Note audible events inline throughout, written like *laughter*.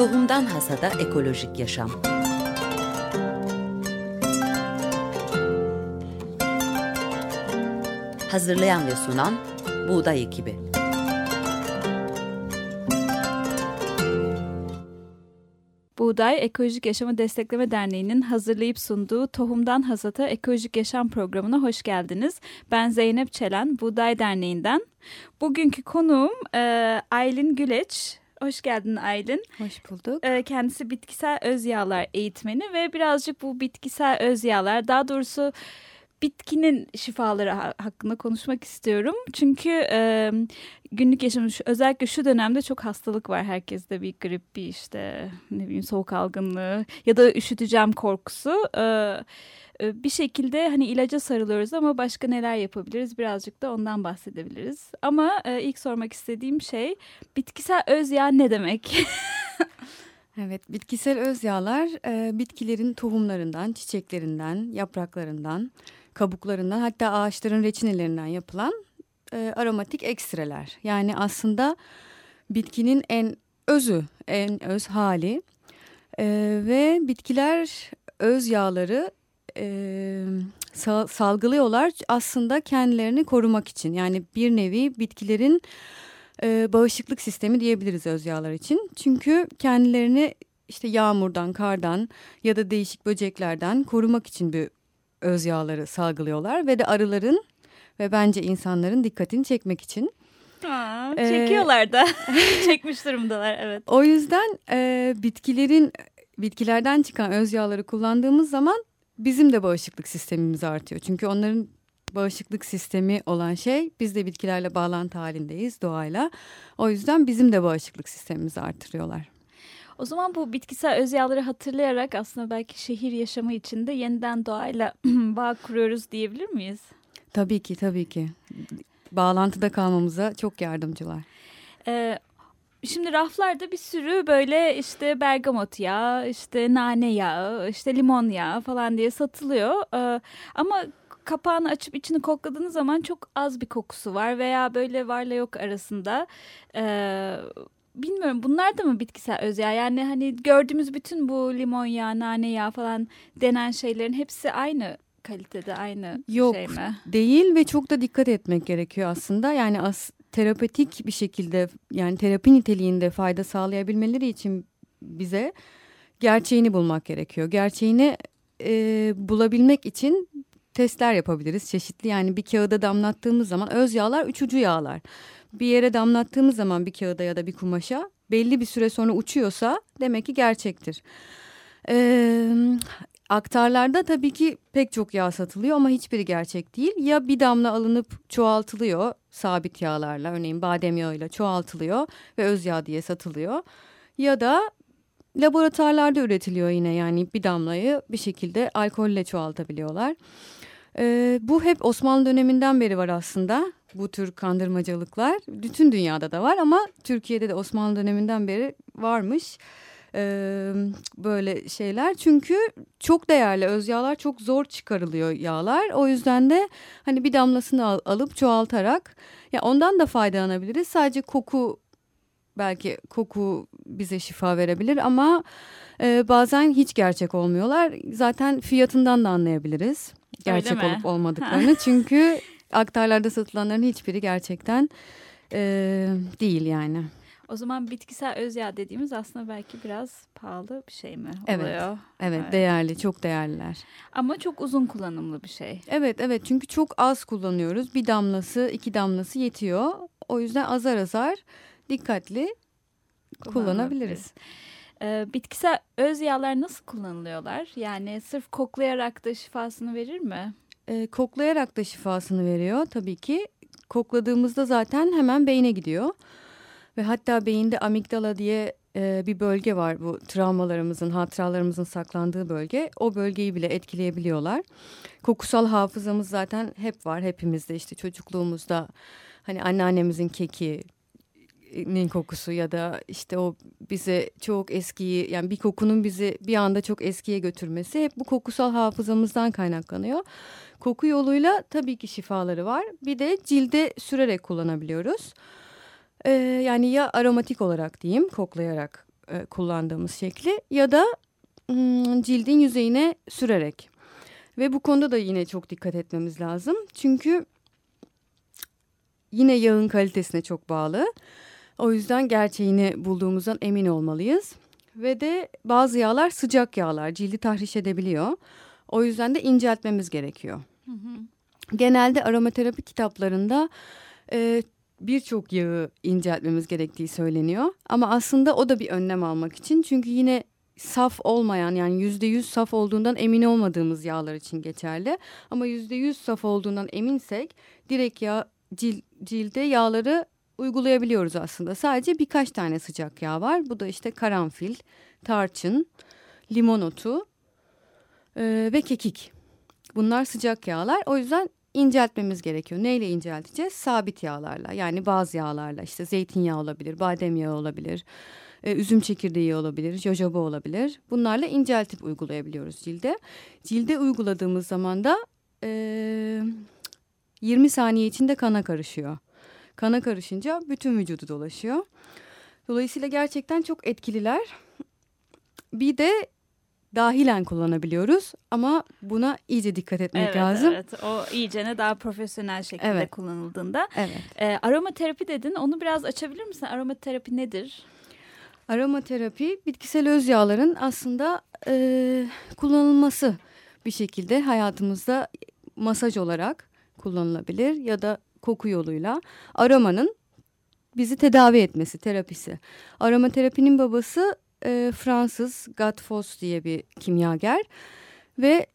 Tohumdan Hasada Ekolojik Yaşam Hazırlayan ve sunan Buğday Ekibi Buğday Ekolojik Yaşamı Destekleme Derneği'nin hazırlayıp sunduğu Tohumdan Hasata Ekolojik Yaşam programına hoş geldiniz. Ben Zeynep Çelen, Buğday Derneği'nden. Bugünkü konuğum e, Aylin Güleç. Hoş geldin Aylin. Hoş bulduk. E, kendisi bitkisel öz yağlar eğitmeni ve birazcık bu bitkisel öz yağlar, daha doğrusu bitkinin şifaları hakkında konuşmak istiyorum. Çünkü e, günlük yaşamış özellikle şu dönemde çok hastalık var herkeste bir grip bir işte ne bileyim soğuk algınlığı ya da üşüteceğim korkusu. E, bir şekilde hani ilaca sarılıyoruz ama başka neler yapabiliriz birazcık da ondan bahsedebiliriz. Ama e, ilk sormak istediğim şey bitkisel öz yağ ne demek? *laughs* evet bitkisel öz yağlar e, bitkilerin tohumlarından, çiçeklerinden, yapraklarından kabuklarından hatta ağaçların reçinelerinden yapılan e, aromatik ekstreler. Yani aslında bitkinin en özü, en öz hali e, ve bitkiler öz yağları e, sal, salgılıyorlar aslında kendilerini korumak için. Yani bir nevi bitkilerin e, bağışıklık sistemi diyebiliriz öz yağlar için. Çünkü kendilerini işte yağmurdan, kardan ya da değişik böceklerden korumak için bir öz yağları salgılıyorlar ve de arıların ve bence insanların dikkatini çekmek için. Aa, çekiyorlar ee, da. *laughs* *laughs* Çekmiş durumdalar evet. O yüzden e, bitkilerin bitkilerden çıkan öz yağları kullandığımız zaman bizim de bağışıklık sistemimiz artıyor. Çünkü onların bağışıklık sistemi olan şey biz de bitkilerle bağlantı halindeyiz doğayla. O yüzden bizim de bağışıklık sistemimizi artırıyorlar. O zaman bu bitkisel öz yağları hatırlayarak aslında belki şehir yaşamı içinde yeniden doğayla *clears throat* bağ kuruyoruz diyebilir miyiz? Tabii ki tabii ki. Bağlantıda kalmamıza çok yardımcılar. Ee, Şimdi raflarda bir sürü böyle işte bergamot yağı, işte nane yağı, işte limon yağı falan diye satılıyor. Ee, ama kapağını açıp içini kokladığınız zaman çok az bir kokusu var veya böyle varla yok arasında. Ee, bilmiyorum bunlar da mı bitkisel öz yağ? Yani hani gördüğümüz bütün bu limon yağı, nane yağı falan denen şeylerin hepsi aynı kalitede, aynı Yok, şey mi? Yok değil ve çok da dikkat etmek gerekiyor aslında. Yani as terapetik bir şekilde yani terapi niteliğinde fayda sağlayabilmeleri için bize gerçeğini bulmak gerekiyor. Gerçeğini e, bulabilmek için testler yapabiliriz çeşitli. Yani bir kağıda damlattığımız zaman öz yağlar üçücü yağlar bir yere damlattığımız zaman bir kağıda ya da bir kumaşa belli bir süre sonra uçuyorsa demek ki gerçektir. Ee, aktarlarda tabii ki pek çok yağ satılıyor ama hiçbiri gerçek değil. Ya bir damla alınıp çoğaltılıyor sabit yağlarla örneğin badem yağıyla çoğaltılıyor ve öz yağ diye satılıyor. Ya da laboratuvarlarda üretiliyor yine yani bir damlayı bir şekilde alkolle çoğaltabiliyorlar. Ee, bu hep Osmanlı döneminden beri var aslında bu tür kandırmacılıklar. Bütün dünyada da var ama Türkiye'de de Osmanlı döneminden beri varmış ee, böyle şeyler. Çünkü çok değerli öz yağlar çok zor çıkarılıyor yağlar. O yüzden de hani bir damlasını al, alıp çoğaltarak ya ondan da faydalanabiliriz. Sadece koku belki koku bize şifa verebilir ama e, bazen hiç gerçek olmuyorlar. Zaten fiyatından da anlayabiliriz gerçek olup olmadıklarını. *laughs* Çünkü aktarlarda satılanların hiçbiri gerçekten e, değil yani. O zaman bitkisel öz yağ dediğimiz aslında belki biraz pahalı bir şey mi oluyor? Evet, evet, evet değerli, çok değerliler. Ama çok uzun kullanımlı bir şey. Evet, evet çünkü çok az kullanıyoruz. Bir damlası, iki damlası yetiyor. O yüzden azar azar dikkatli kullanabiliriz. Ee, bitkisel öz yağlar nasıl kullanılıyorlar? Yani sırf koklayarak da şifasını verir mi? Ee, koklayarak da şifasını veriyor tabii ki. Kokladığımızda zaten hemen beyne gidiyor. Ve hatta beyinde amigdala diye e, bir bölge var bu travmalarımızın, hatıralarımızın saklandığı bölge. O bölgeyi bile etkileyebiliyorlar. Kokusal hafızamız zaten hep var hepimizde işte çocukluğumuzda. Hani anneannemizin keki, nin kokusu ya da işte o bize çok eskiyi yani bir kokunun bizi bir anda çok eskiye götürmesi hep bu kokusal hafızamızdan kaynaklanıyor. Koku yoluyla tabii ki şifaları var. Bir de cilde sürerek kullanabiliyoruz. Ee, yani ya aromatik olarak diyeyim koklayarak e, kullandığımız şekli ya da hmm, cildin yüzeyine sürerek. Ve bu konuda da yine çok dikkat etmemiz lazım. Çünkü yine yağın kalitesine çok bağlı. O yüzden gerçeğini bulduğumuzdan emin olmalıyız. Ve de bazı yağlar sıcak yağlar cildi tahriş edebiliyor. O yüzden de inceltmemiz gerekiyor. Hı hı. Genelde aromaterapi kitaplarında e, birçok yağı inceltmemiz gerektiği söyleniyor. Ama aslında o da bir önlem almak için. Çünkü yine saf olmayan yani yüzde yüz saf olduğundan emin olmadığımız yağlar için geçerli. Ama yüzde yüz saf olduğundan eminsek direkt yağ cil, cilde yağları uygulayabiliyoruz aslında. Sadece birkaç tane sıcak yağ var. Bu da işte karanfil, tarçın, limon otu e, ve kekik. Bunlar sıcak yağlar. O yüzden inceltmemiz gerekiyor. Neyle incelteceğiz? Sabit yağlarla. Yani bazı yağlarla. İşte zeytinyağı olabilir, badem yağı olabilir, e, üzüm çekirdeği olabilir, jojoba olabilir. Bunlarla inceltip uygulayabiliyoruz cilde. Cilde uyguladığımız zaman da e, 20 saniye içinde kana karışıyor. Kana karışınca bütün vücudu dolaşıyor. Dolayısıyla gerçekten çok etkililer. Bir de dahilen kullanabiliyoruz ama buna iyice dikkat etmek evet, lazım. Evet, o iyicene daha profesyonel şekilde evet. kullanıldığında. Evet. E, aromaterapi dedin, onu biraz açabilir misin? Aromaterapi nedir? Aromaterapi bitkisel öz yağların aslında e, kullanılması bir şekilde hayatımızda masaj olarak kullanılabilir ya da koku yoluyla aromanın bizi tedavi etmesi terapisi. Aromaterapinin babası e, Fransız Gatfos diye bir kimyager ve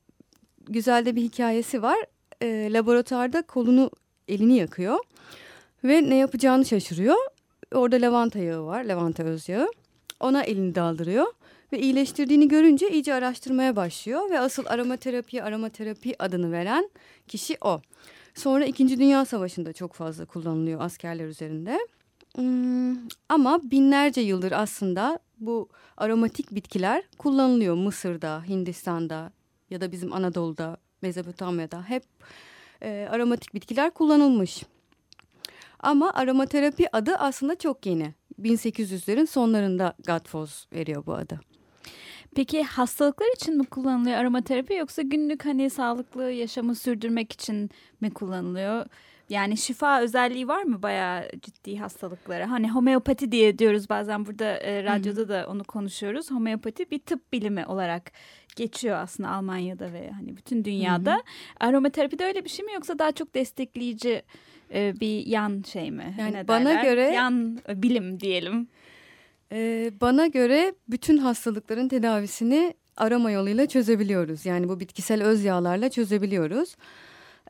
güzel de bir hikayesi var. E, laboratuvarda kolunu elini yakıyor ve ne yapacağını şaşırıyor. Orada lavanta yağı var, lavanta öz yağı. Ona elini daldırıyor ve iyileştirdiğini görünce iyice araştırmaya başlıyor ve asıl aromaterapi aromaterapi adını veren kişi o. Sonra İkinci Dünya Savaşı'nda çok fazla kullanılıyor askerler üzerinde. Hmm, ama binlerce yıldır aslında bu aromatik bitkiler kullanılıyor Mısır'da, Hindistan'da ya da bizim Anadolu'da, Mezopotamya'da hep e, aromatik bitkiler kullanılmış. Ama aromaterapi adı aslında çok yeni. 1800'lerin sonlarında Gatfoz veriyor bu adı. Peki hastalıklar için mi kullanılıyor aromaterapi yoksa günlük hani sağlıklı yaşamı sürdürmek için mi kullanılıyor? Yani şifa özelliği var mı bayağı ciddi hastalıklara? Hani homeopati diye diyoruz bazen burada e, radyoda Hı -hı. da onu konuşuyoruz. Homeopati bir tıp bilimi olarak geçiyor aslında Almanya'da ve hani bütün dünyada. Hı -hı. Aromaterapi de öyle bir şey mi yoksa daha çok destekleyici e, bir yan şey mi? Yani ne bana derler? göre yan e, bilim diyelim. E, bana göre bütün hastalıkların tedavisini aroma yoluyla çözebiliyoruz. Yani bu bitkisel öz yağlarla çözebiliyoruz.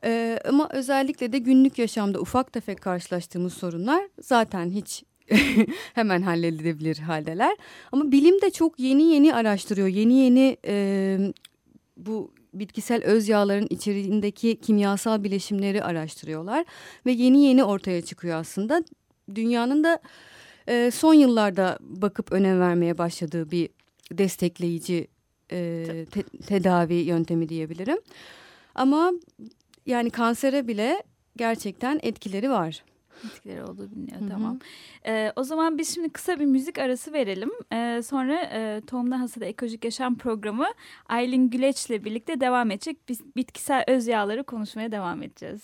Ee, ama özellikle de günlük yaşamda ufak tefek karşılaştığımız sorunlar zaten hiç *laughs* hemen halledilebilir haldeler. Ama bilim de çok yeni yeni araştırıyor. Yeni yeni e, bu bitkisel öz yağların içeriğindeki kimyasal bileşimleri araştırıyorlar. Ve yeni yeni ortaya çıkıyor aslında. Dünyanın da e, son yıllarda bakıp önem vermeye başladığı bir destekleyici e, te tedavi yöntemi diyebilirim. Ama yani kansere bile gerçekten etkileri var. Etkileri olduğu biliniyor Hı-hı. tamam. Ee, o zaman biz şimdi kısa bir müzik arası verelim. Ee, sonra e, Tohumdan Hasada Ekolojik Yaşam programı Aylin Güleç'le birlikte devam edecek. Biz bitkisel öz yağları konuşmaya devam edeceğiz.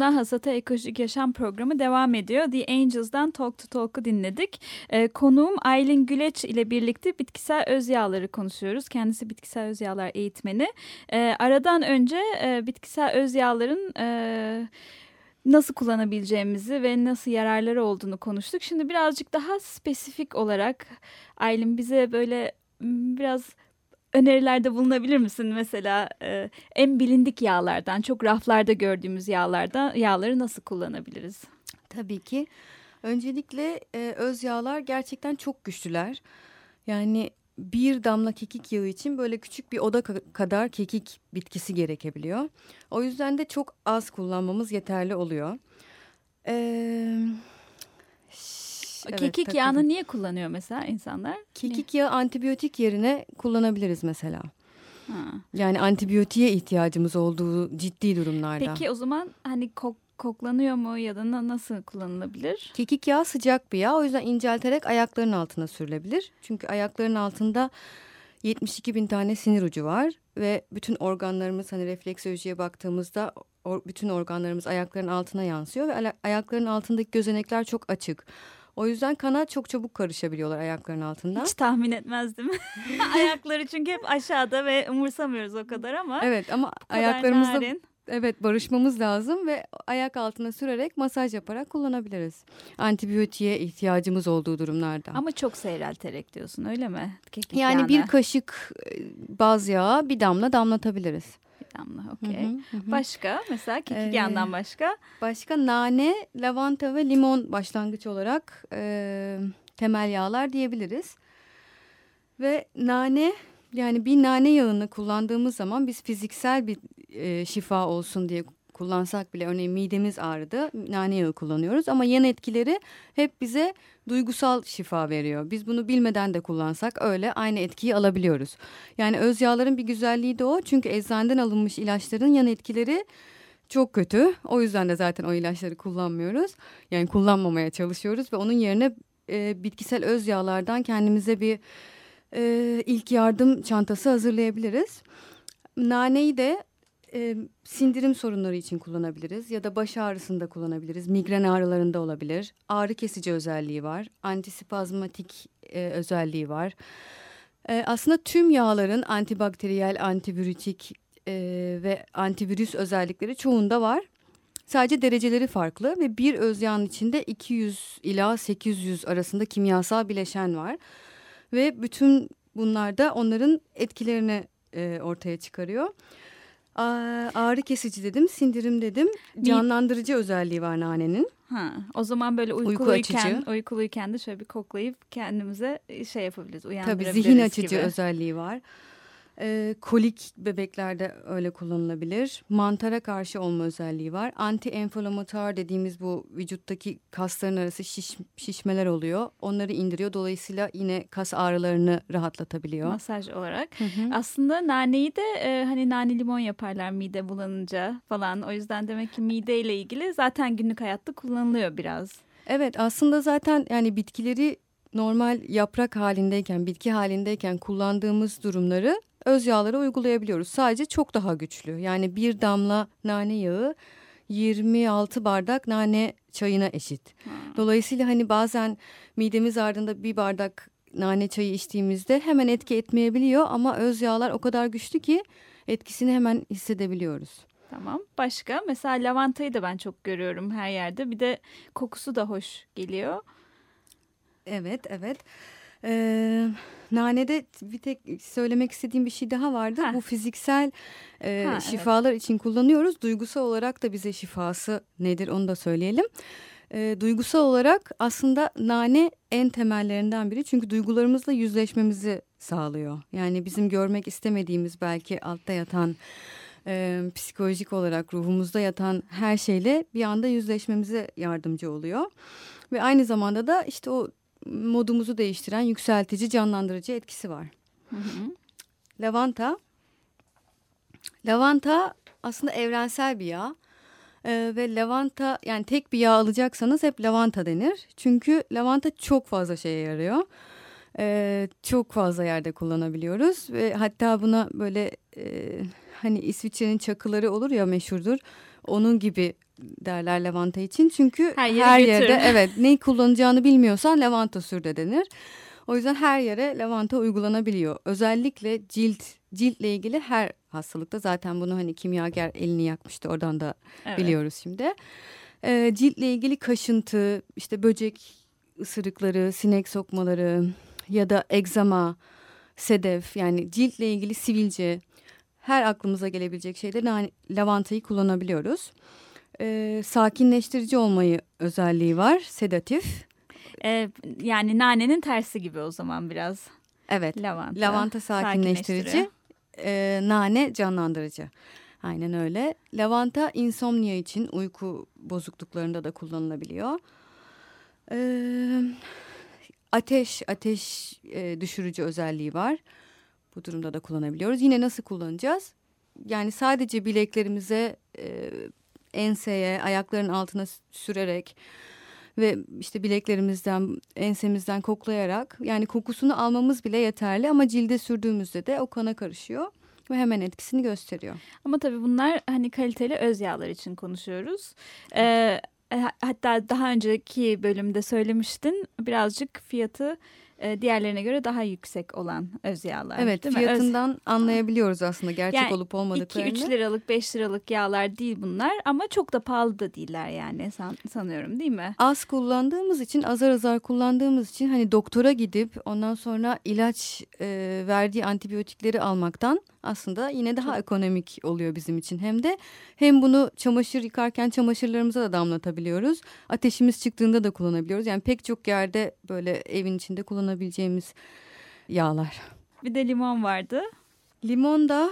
Tohumdan Hasata Ekolojik Yaşam Programı devam ediyor. The Angels'dan Talk to Talk'u dinledik. Ee, konuğum Aylin Güleç ile birlikte bitkisel öz yağları konuşuyoruz. Kendisi bitkisel öz yağlar eğitmeni. Ee, aradan önce e, bitkisel öz yağların... E, nasıl kullanabileceğimizi ve nasıl yararları olduğunu konuştuk. Şimdi birazcık daha spesifik olarak Aylin bize böyle biraz önerilerde bulunabilir misin? Mesela e, en bilindik yağlardan, çok raflarda gördüğümüz yağlardan yağları nasıl kullanabiliriz? Tabii ki. Öncelikle e, öz yağlar gerçekten çok güçlüler. Yani bir damla kekik yağı için böyle küçük bir oda kadar kekik bitkisi gerekebiliyor. O yüzden de çok az kullanmamız yeterli oluyor. Ee, Evet, Kekik tabii. yağını niye kullanıyor mesela insanlar? Kekik yağı antibiyotik yerine kullanabiliriz mesela. Ha. Yani antibiyotiğe ihtiyacımız olduğu ciddi durumlarda. Peki o zaman hani kok koklanıyor mu ya da nasıl kullanılabilir? Kekik yağı sıcak bir yağ o yüzden incelterek ayakların altına sürülebilir. Çünkü ayakların altında 72 bin tane sinir ucu var ve bütün organlarımız hani refleksolojiye baktığımızda bütün organlarımız ayakların altına yansıyor ve ayakların altındaki gözenekler çok açık. O yüzden kana çok çabuk karışabiliyorlar ayakların altından. Hiç tahmin etmezdim. *laughs* Ayakları çünkü hep aşağıda ve umursamıyoruz o kadar ama. Evet ama ayaklarımızda narin. evet barışmamız lazım ve ayak altına sürerek masaj yaparak kullanabiliriz. Antibiyotiğe ihtiyacımız olduğu durumlarda. Ama çok seyrelterek diyorsun öyle mi? Kekik yani yağına. bir kaşık e, baz yağı bir damla damlatabiliriz damla okey. Başka mesela kekik ee, başka? Başka nane, lavanta ve limon başlangıç olarak e, temel yağlar diyebiliriz. Ve nane yani bir nane yağını kullandığımız zaman biz fiziksel bir e, şifa olsun diye kullansak bile örneğin midemiz ağrıdı nane yağı kullanıyoruz ama yan etkileri hep bize duygusal şifa veriyor. Biz bunu bilmeden de kullansak öyle aynı etkiyi alabiliyoruz. Yani öz yağların bir güzelliği de o çünkü eczaneden alınmış ilaçların yan etkileri çok kötü. O yüzden de zaten o ilaçları kullanmıyoruz. Yani kullanmamaya çalışıyoruz ve onun yerine e, bitkisel öz yağlardan kendimize bir e, ilk yardım çantası hazırlayabiliriz. Naneyi de e, sindirim sorunları için kullanabiliriz ya da baş ağrısında kullanabiliriz. Migren ağrılarında olabilir. Ağrı kesici özelliği var. Antispazmatik e, özelliği var. E, aslında tüm yağların antibakteriyel, antivirütik e, ve antivirüs özellikleri çoğunda var. Sadece dereceleri farklı ve bir öz yağın içinde 200 ila 800 arasında kimyasal bileşen var. Ve bütün bunlar da onların etkilerini e, ortaya çıkarıyor. Ağrı kesici dedim, sindirim dedim. Canlandırıcı özelliği var nanenin. Ha, o zaman böyle uykuluyken, Uyku uykuluyken de şöyle bir koklayıp kendimize şey yapabiliriz, uyandırabiliriz Tabii zihin açıcı gibi. özelliği var. E, kolik bebeklerde öyle kullanılabilir. Mantara karşı olma özelliği var. Anti-enflamatuar dediğimiz bu vücuttaki kasların arası şiş, şişmeler oluyor. Onları indiriyor. Dolayısıyla yine kas ağrılarını rahatlatabiliyor. Masaj olarak. Hı hı. Aslında naneyi de e, hani nane limon yaparlar mide bulanınca falan. O yüzden demek ki mide ile ilgili zaten günlük hayatta kullanılıyor biraz. Evet aslında zaten yani bitkileri normal yaprak halindeyken, bitki halindeyken kullandığımız durumları öz yağlara uygulayabiliyoruz. Sadece çok daha güçlü. Yani bir damla nane yağı 26 bardak nane çayına eşit. Dolayısıyla hani bazen midemiz ardında bir bardak nane çayı içtiğimizde hemen etki etmeyebiliyor ama öz yağlar o kadar güçlü ki etkisini hemen hissedebiliyoruz. Tamam. Başka? Mesela lavantayı da ben çok görüyorum her yerde. Bir de kokusu da hoş geliyor. Evet, evet. Ee, nanede bir tek söylemek istediğim bir şey daha vardı. Ha. Bu fiziksel e, ha, şifalar evet. için kullanıyoruz. Duygusal olarak da bize şifası nedir onu da söyleyelim. E, duygusal olarak aslında nane en temellerinden biri. Çünkü duygularımızla yüzleşmemizi sağlıyor. Yani bizim görmek istemediğimiz belki altta yatan e, psikolojik olarak ruhumuzda yatan her şeyle bir anda yüzleşmemize yardımcı oluyor. Ve aynı zamanda da işte o modumuzu değiştiren yükseltici, canlandırıcı etkisi var. Hı hı. Lavanta. Lavanta aslında evrensel bir yağ. Ee, ve lavanta yani tek bir yağ alacaksanız hep lavanta denir. Çünkü lavanta çok fazla şeye yarıyor. Ee, çok fazla yerde kullanabiliyoruz. Ve hatta buna böyle e, hani İsviçre'nin çakıları olur ya meşhurdur. Onun gibi derler lavanta için. Çünkü her, her yerde evet ne kullanacağını bilmiyorsan lavanta sür de denir. O yüzden her yere lavanta uygulanabiliyor. Özellikle cilt ciltle ilgili her hastalıkta zaten bunu hani kimyager elini yakmıştı oradan da evet. biliyoruz şimdi. Ee, ciltle ilgili kaşıntı, işte böcek ısırıkları, sinek sokmaları ya da egzama, sedef yani ciltle ilgili sivilce her aklımıza gelebilecek şeyde lavantayı kullanabiliyoruz e, sakinleştirici olmayı özelliği var. Sedatif. E, yani nanenin tersi gibi o zaman biraz. Evet. Lavanta. Lavanta sakinleştirici. E, nane canlandırıcı. Aynen öyle. Lavanta insomnia için uyku bozukluklarında da kullanılabiliyor. Ee, ateş, ateş e, düşürücü özelliği var. Bu durumda da kullanabiliyoruz. Yine nasıl kullanacağız? Yani sadece bileklerimize e, enseye, ayakların altına sürerek ve işte bileklerimizden, ensemizden koklayarak yani kokusunu almamız bile yeterli ama cilde sürdüğümüzde de o kana karışıyor ve hemen etkisini gösteriyor. Ama tabii bunlar hani kaliteli öz yağlar için konuşuyoruz. Ee, hatta daha önceki bölümde söylemiştin birazcık fiyatı e, diğerlerine göre daha yüksek olan öz yağlar. Evet değil fiyatından *laughs* Öz... anlayabiliyoruz aslında gerçek yani olup olmadıklarını. 2-3 liralık 5 liralık yağlar değil bunlar ama çok da pahalı da değiller yani san, sanıyorum değil mi? Az kullandığımız için azar azar kullandığımız için hani doktora gidip ondan sonra ilaç e, verdiği antibiyotikleri almaktan aslında yine daha ekonomik oluyor bizim için. Hem de hem bunu çamaşır yıkarken çamaşırlarımıza da damlatabiliyoruz. Ateşimiz çıktığında da kullanabiliyoruz. Yani pek çok yerde böyle evin içinde kullanabileceğimiz yağlar. Bir de limon vardı. Limon da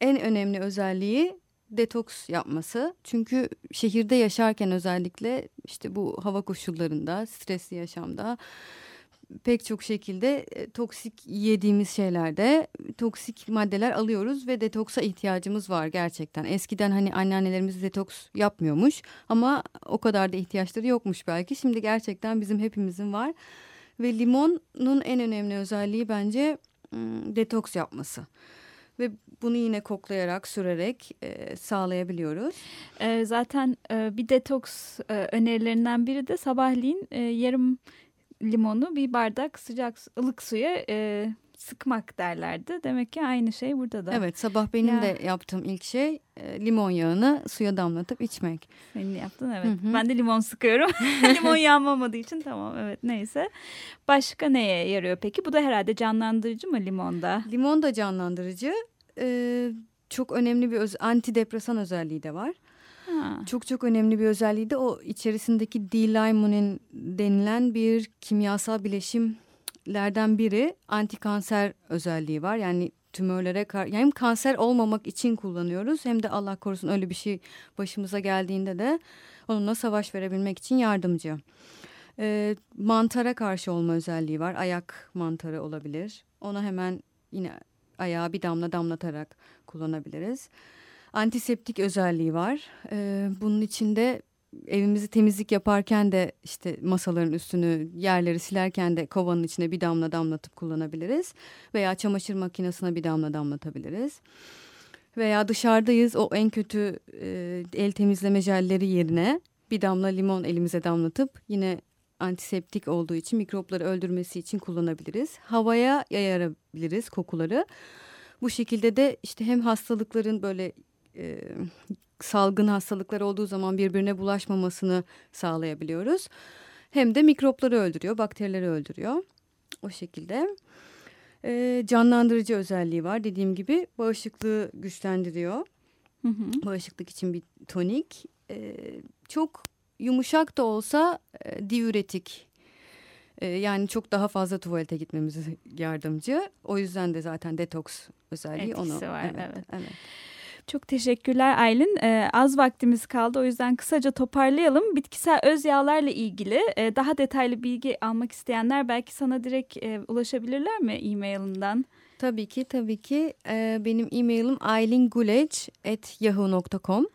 en önemli özelliği detoks yapması. Çünkü şehirde yaşarken özellikle işte bu hava koşullarında, stresli yaşamda pek çok şekilde e, toksik yediğimiz şeylerde toksik maddeler alıyoruz ve detoksa ihtiyacımız var gerçekten. Eskiden hani anneannelerimiz detoks yapmıyormuş ama o kadar da ihtiyaçları yokmuş belki. Şimdi gerçekten bizim hepimizin var ve limonun en önemli özelliği bence detoks yapması ve bunu yine koklayarak sürerek e, sağlayabiliyoruz. E, zaten e, bir detoks e, önerilerinden biri de sabahleyin e, yarım limonu bir bardak sıcak ılık suya e, sıkmak derlerdi. Demek ki aynı şey burada da. Evet sabah benim ya. de yaptığım ilk şey e, limon yağını suya damlatıp içmek. Senin yaptın evet. Hı hı. Ben de limon sıkıyorum. *laughs* *laughs* limon yanmamadığı için tamam evet neyse. Başka neye yarıyor peki? Bu da herhalde canlandırıcı mı limonda? Limon da canlandırıcı. Ee, çok önemli bir öz antidepresan özelliği de var. Çok çok önemli bir özelliği de o içerisindeki D-limonin denilen bir kimyasal bileşimlerden biri antikanser özelliği var. Yani tümörlere yani hem kanser olmamak için kullanıyoruz hem de Allah korusun öyle bir şey başımıza geldiğinde de onunla savaş verebilmek için yardımcı. Ee, mantara karşı olma özelliği var. Ayak mantarı olabilir. Ona hemen yine ayağa bir damla damlatarak kullanabiliriz antiseptik özelliği var. E, bunun içinde evimizi temizlik yaparken de işte masaların üstünü yerleri silerken de kovanın içine bir damla damlatıp kullanabiliriz. Veya çamaşır makinesine bir damla damlatabiliriz. Veya dışarıdayız o en kötü e, el temizleme jelleri yerine bir damla limon elimize damlatıp yine antiseptik olduğu için mikropları öldürmesi için kullanabiliriz. Havaya yayarabiliriz kokuları. Bu şekilde de işte hem hastalıkların böyle e, salgın hastalıklar olduğu zaman birbirine bulaşmamasını sağlayabiliyoruz. Hem de mikropları öldürüyor, bakterileri öldürüyor. O şekilde. E, canlandırıcı özelliği var. Dediğim gibi bağışıklığı güçlendiriyor. Hı hı. Bağışıklık için bir tonik. E, çok yumuşak da olsa e, diüretik. E, yani çok daha fazla tuvalete gitmemize yardımcı. O yüzden de zaten detoks özelliği Etkisi onu. var evet. evet. evet. Çok teşekkürler Aylin. Ee, az vaktimiz kaldı o yüzden kısaca toparlayalım. Bitkisel öz yağlarla ilgili e, daha detaylı bilgi almak isteyenler belki sana direkt e, ulaşabilirler mi e-mailinden? Tabii ki tabii ki. Ee, benim e-mailim aylinguleç.yahoo.com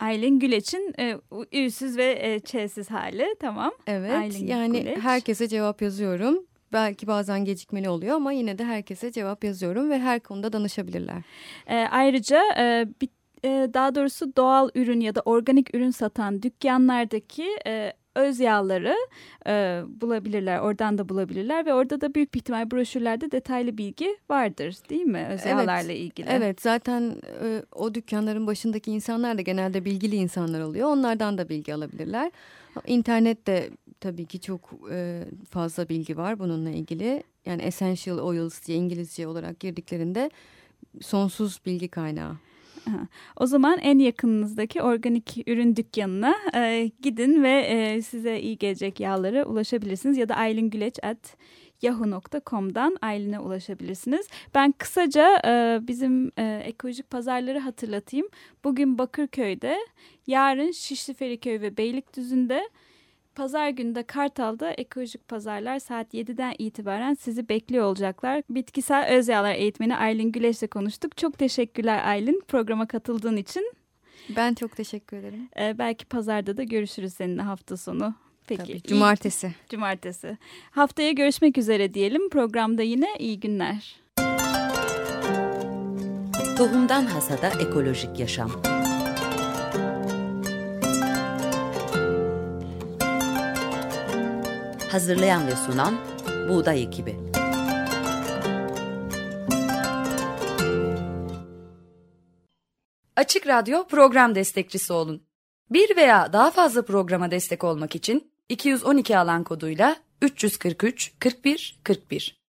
Aylin Güleç'in e, üsüz ve e, ç'siz hali tamam. Evet Aylin yani Güleç. herkese cevap yazıyorum. Belki bazen gecikmeli oluyor ama yine de herkese cevap yazıyorum ve her konuda danışabilirler. E, ayrıca e, bir, e, daha doğrusu doğal ürün ya da organik ürün satan dükkanlardaki e, öz yağları e, bulabilirler. Oradan da bulabilirler ve orada da büyük bir ihtimal broşürlerde detaylı bilgi vardır değil mi öz evet, yağlarla ilgili? Evet zaten e, o dükkanların başındaki insanlar da genelde bilgili insanlar oluyor. Onlardan da bilgi alabilirler. İnternette tabii ki çok e, fazla bilgi var bununla ilgili. Yani essential oils diye İngilizce olarak girdiklerinde sonsuz bilgi kaynağı. O zaman en yakınınızdaki organik ürün dükkanına e, gidin ve e, size iyi gelecek yağlara ulaşabilirsiniz. Ya da Aylin Güleç at yahoo.com'dan Aylin'e ulaşabilirsiniz. Ben kısaca e, bizim e, ekolojik pazarları hatırlatayım. Bugün Bakırköy'de, yarın Şişli Feriköy ve Beylikdüzü'nde Pazar günü de Kartal'da ekolojik pazarlar saat 7'den itibaren sizi bekliyor olacaklar. Bitkisel öz yağlar eğitmeni Aylin Güleş'le konuştuk. Çok teşekkürler Aylin programa katıldığın için. Ben çok teşekkür ederim. Ee, belki pazarda da görüşürüz seninle hafta sonu. Peki. Tabii, cumartesi. İyi, cumartesi. Haftaya görüşmek üzere diyelim. Programda yine iyi günler. Tohumdan Hasada Ekolojik Yaşam Hazırlayan ve sunan Buğday Ekibi. Açık Radyo program destekçisi olun. Bir veya daha fazla programa destek olmak için 212 alan koduyla 343 41 41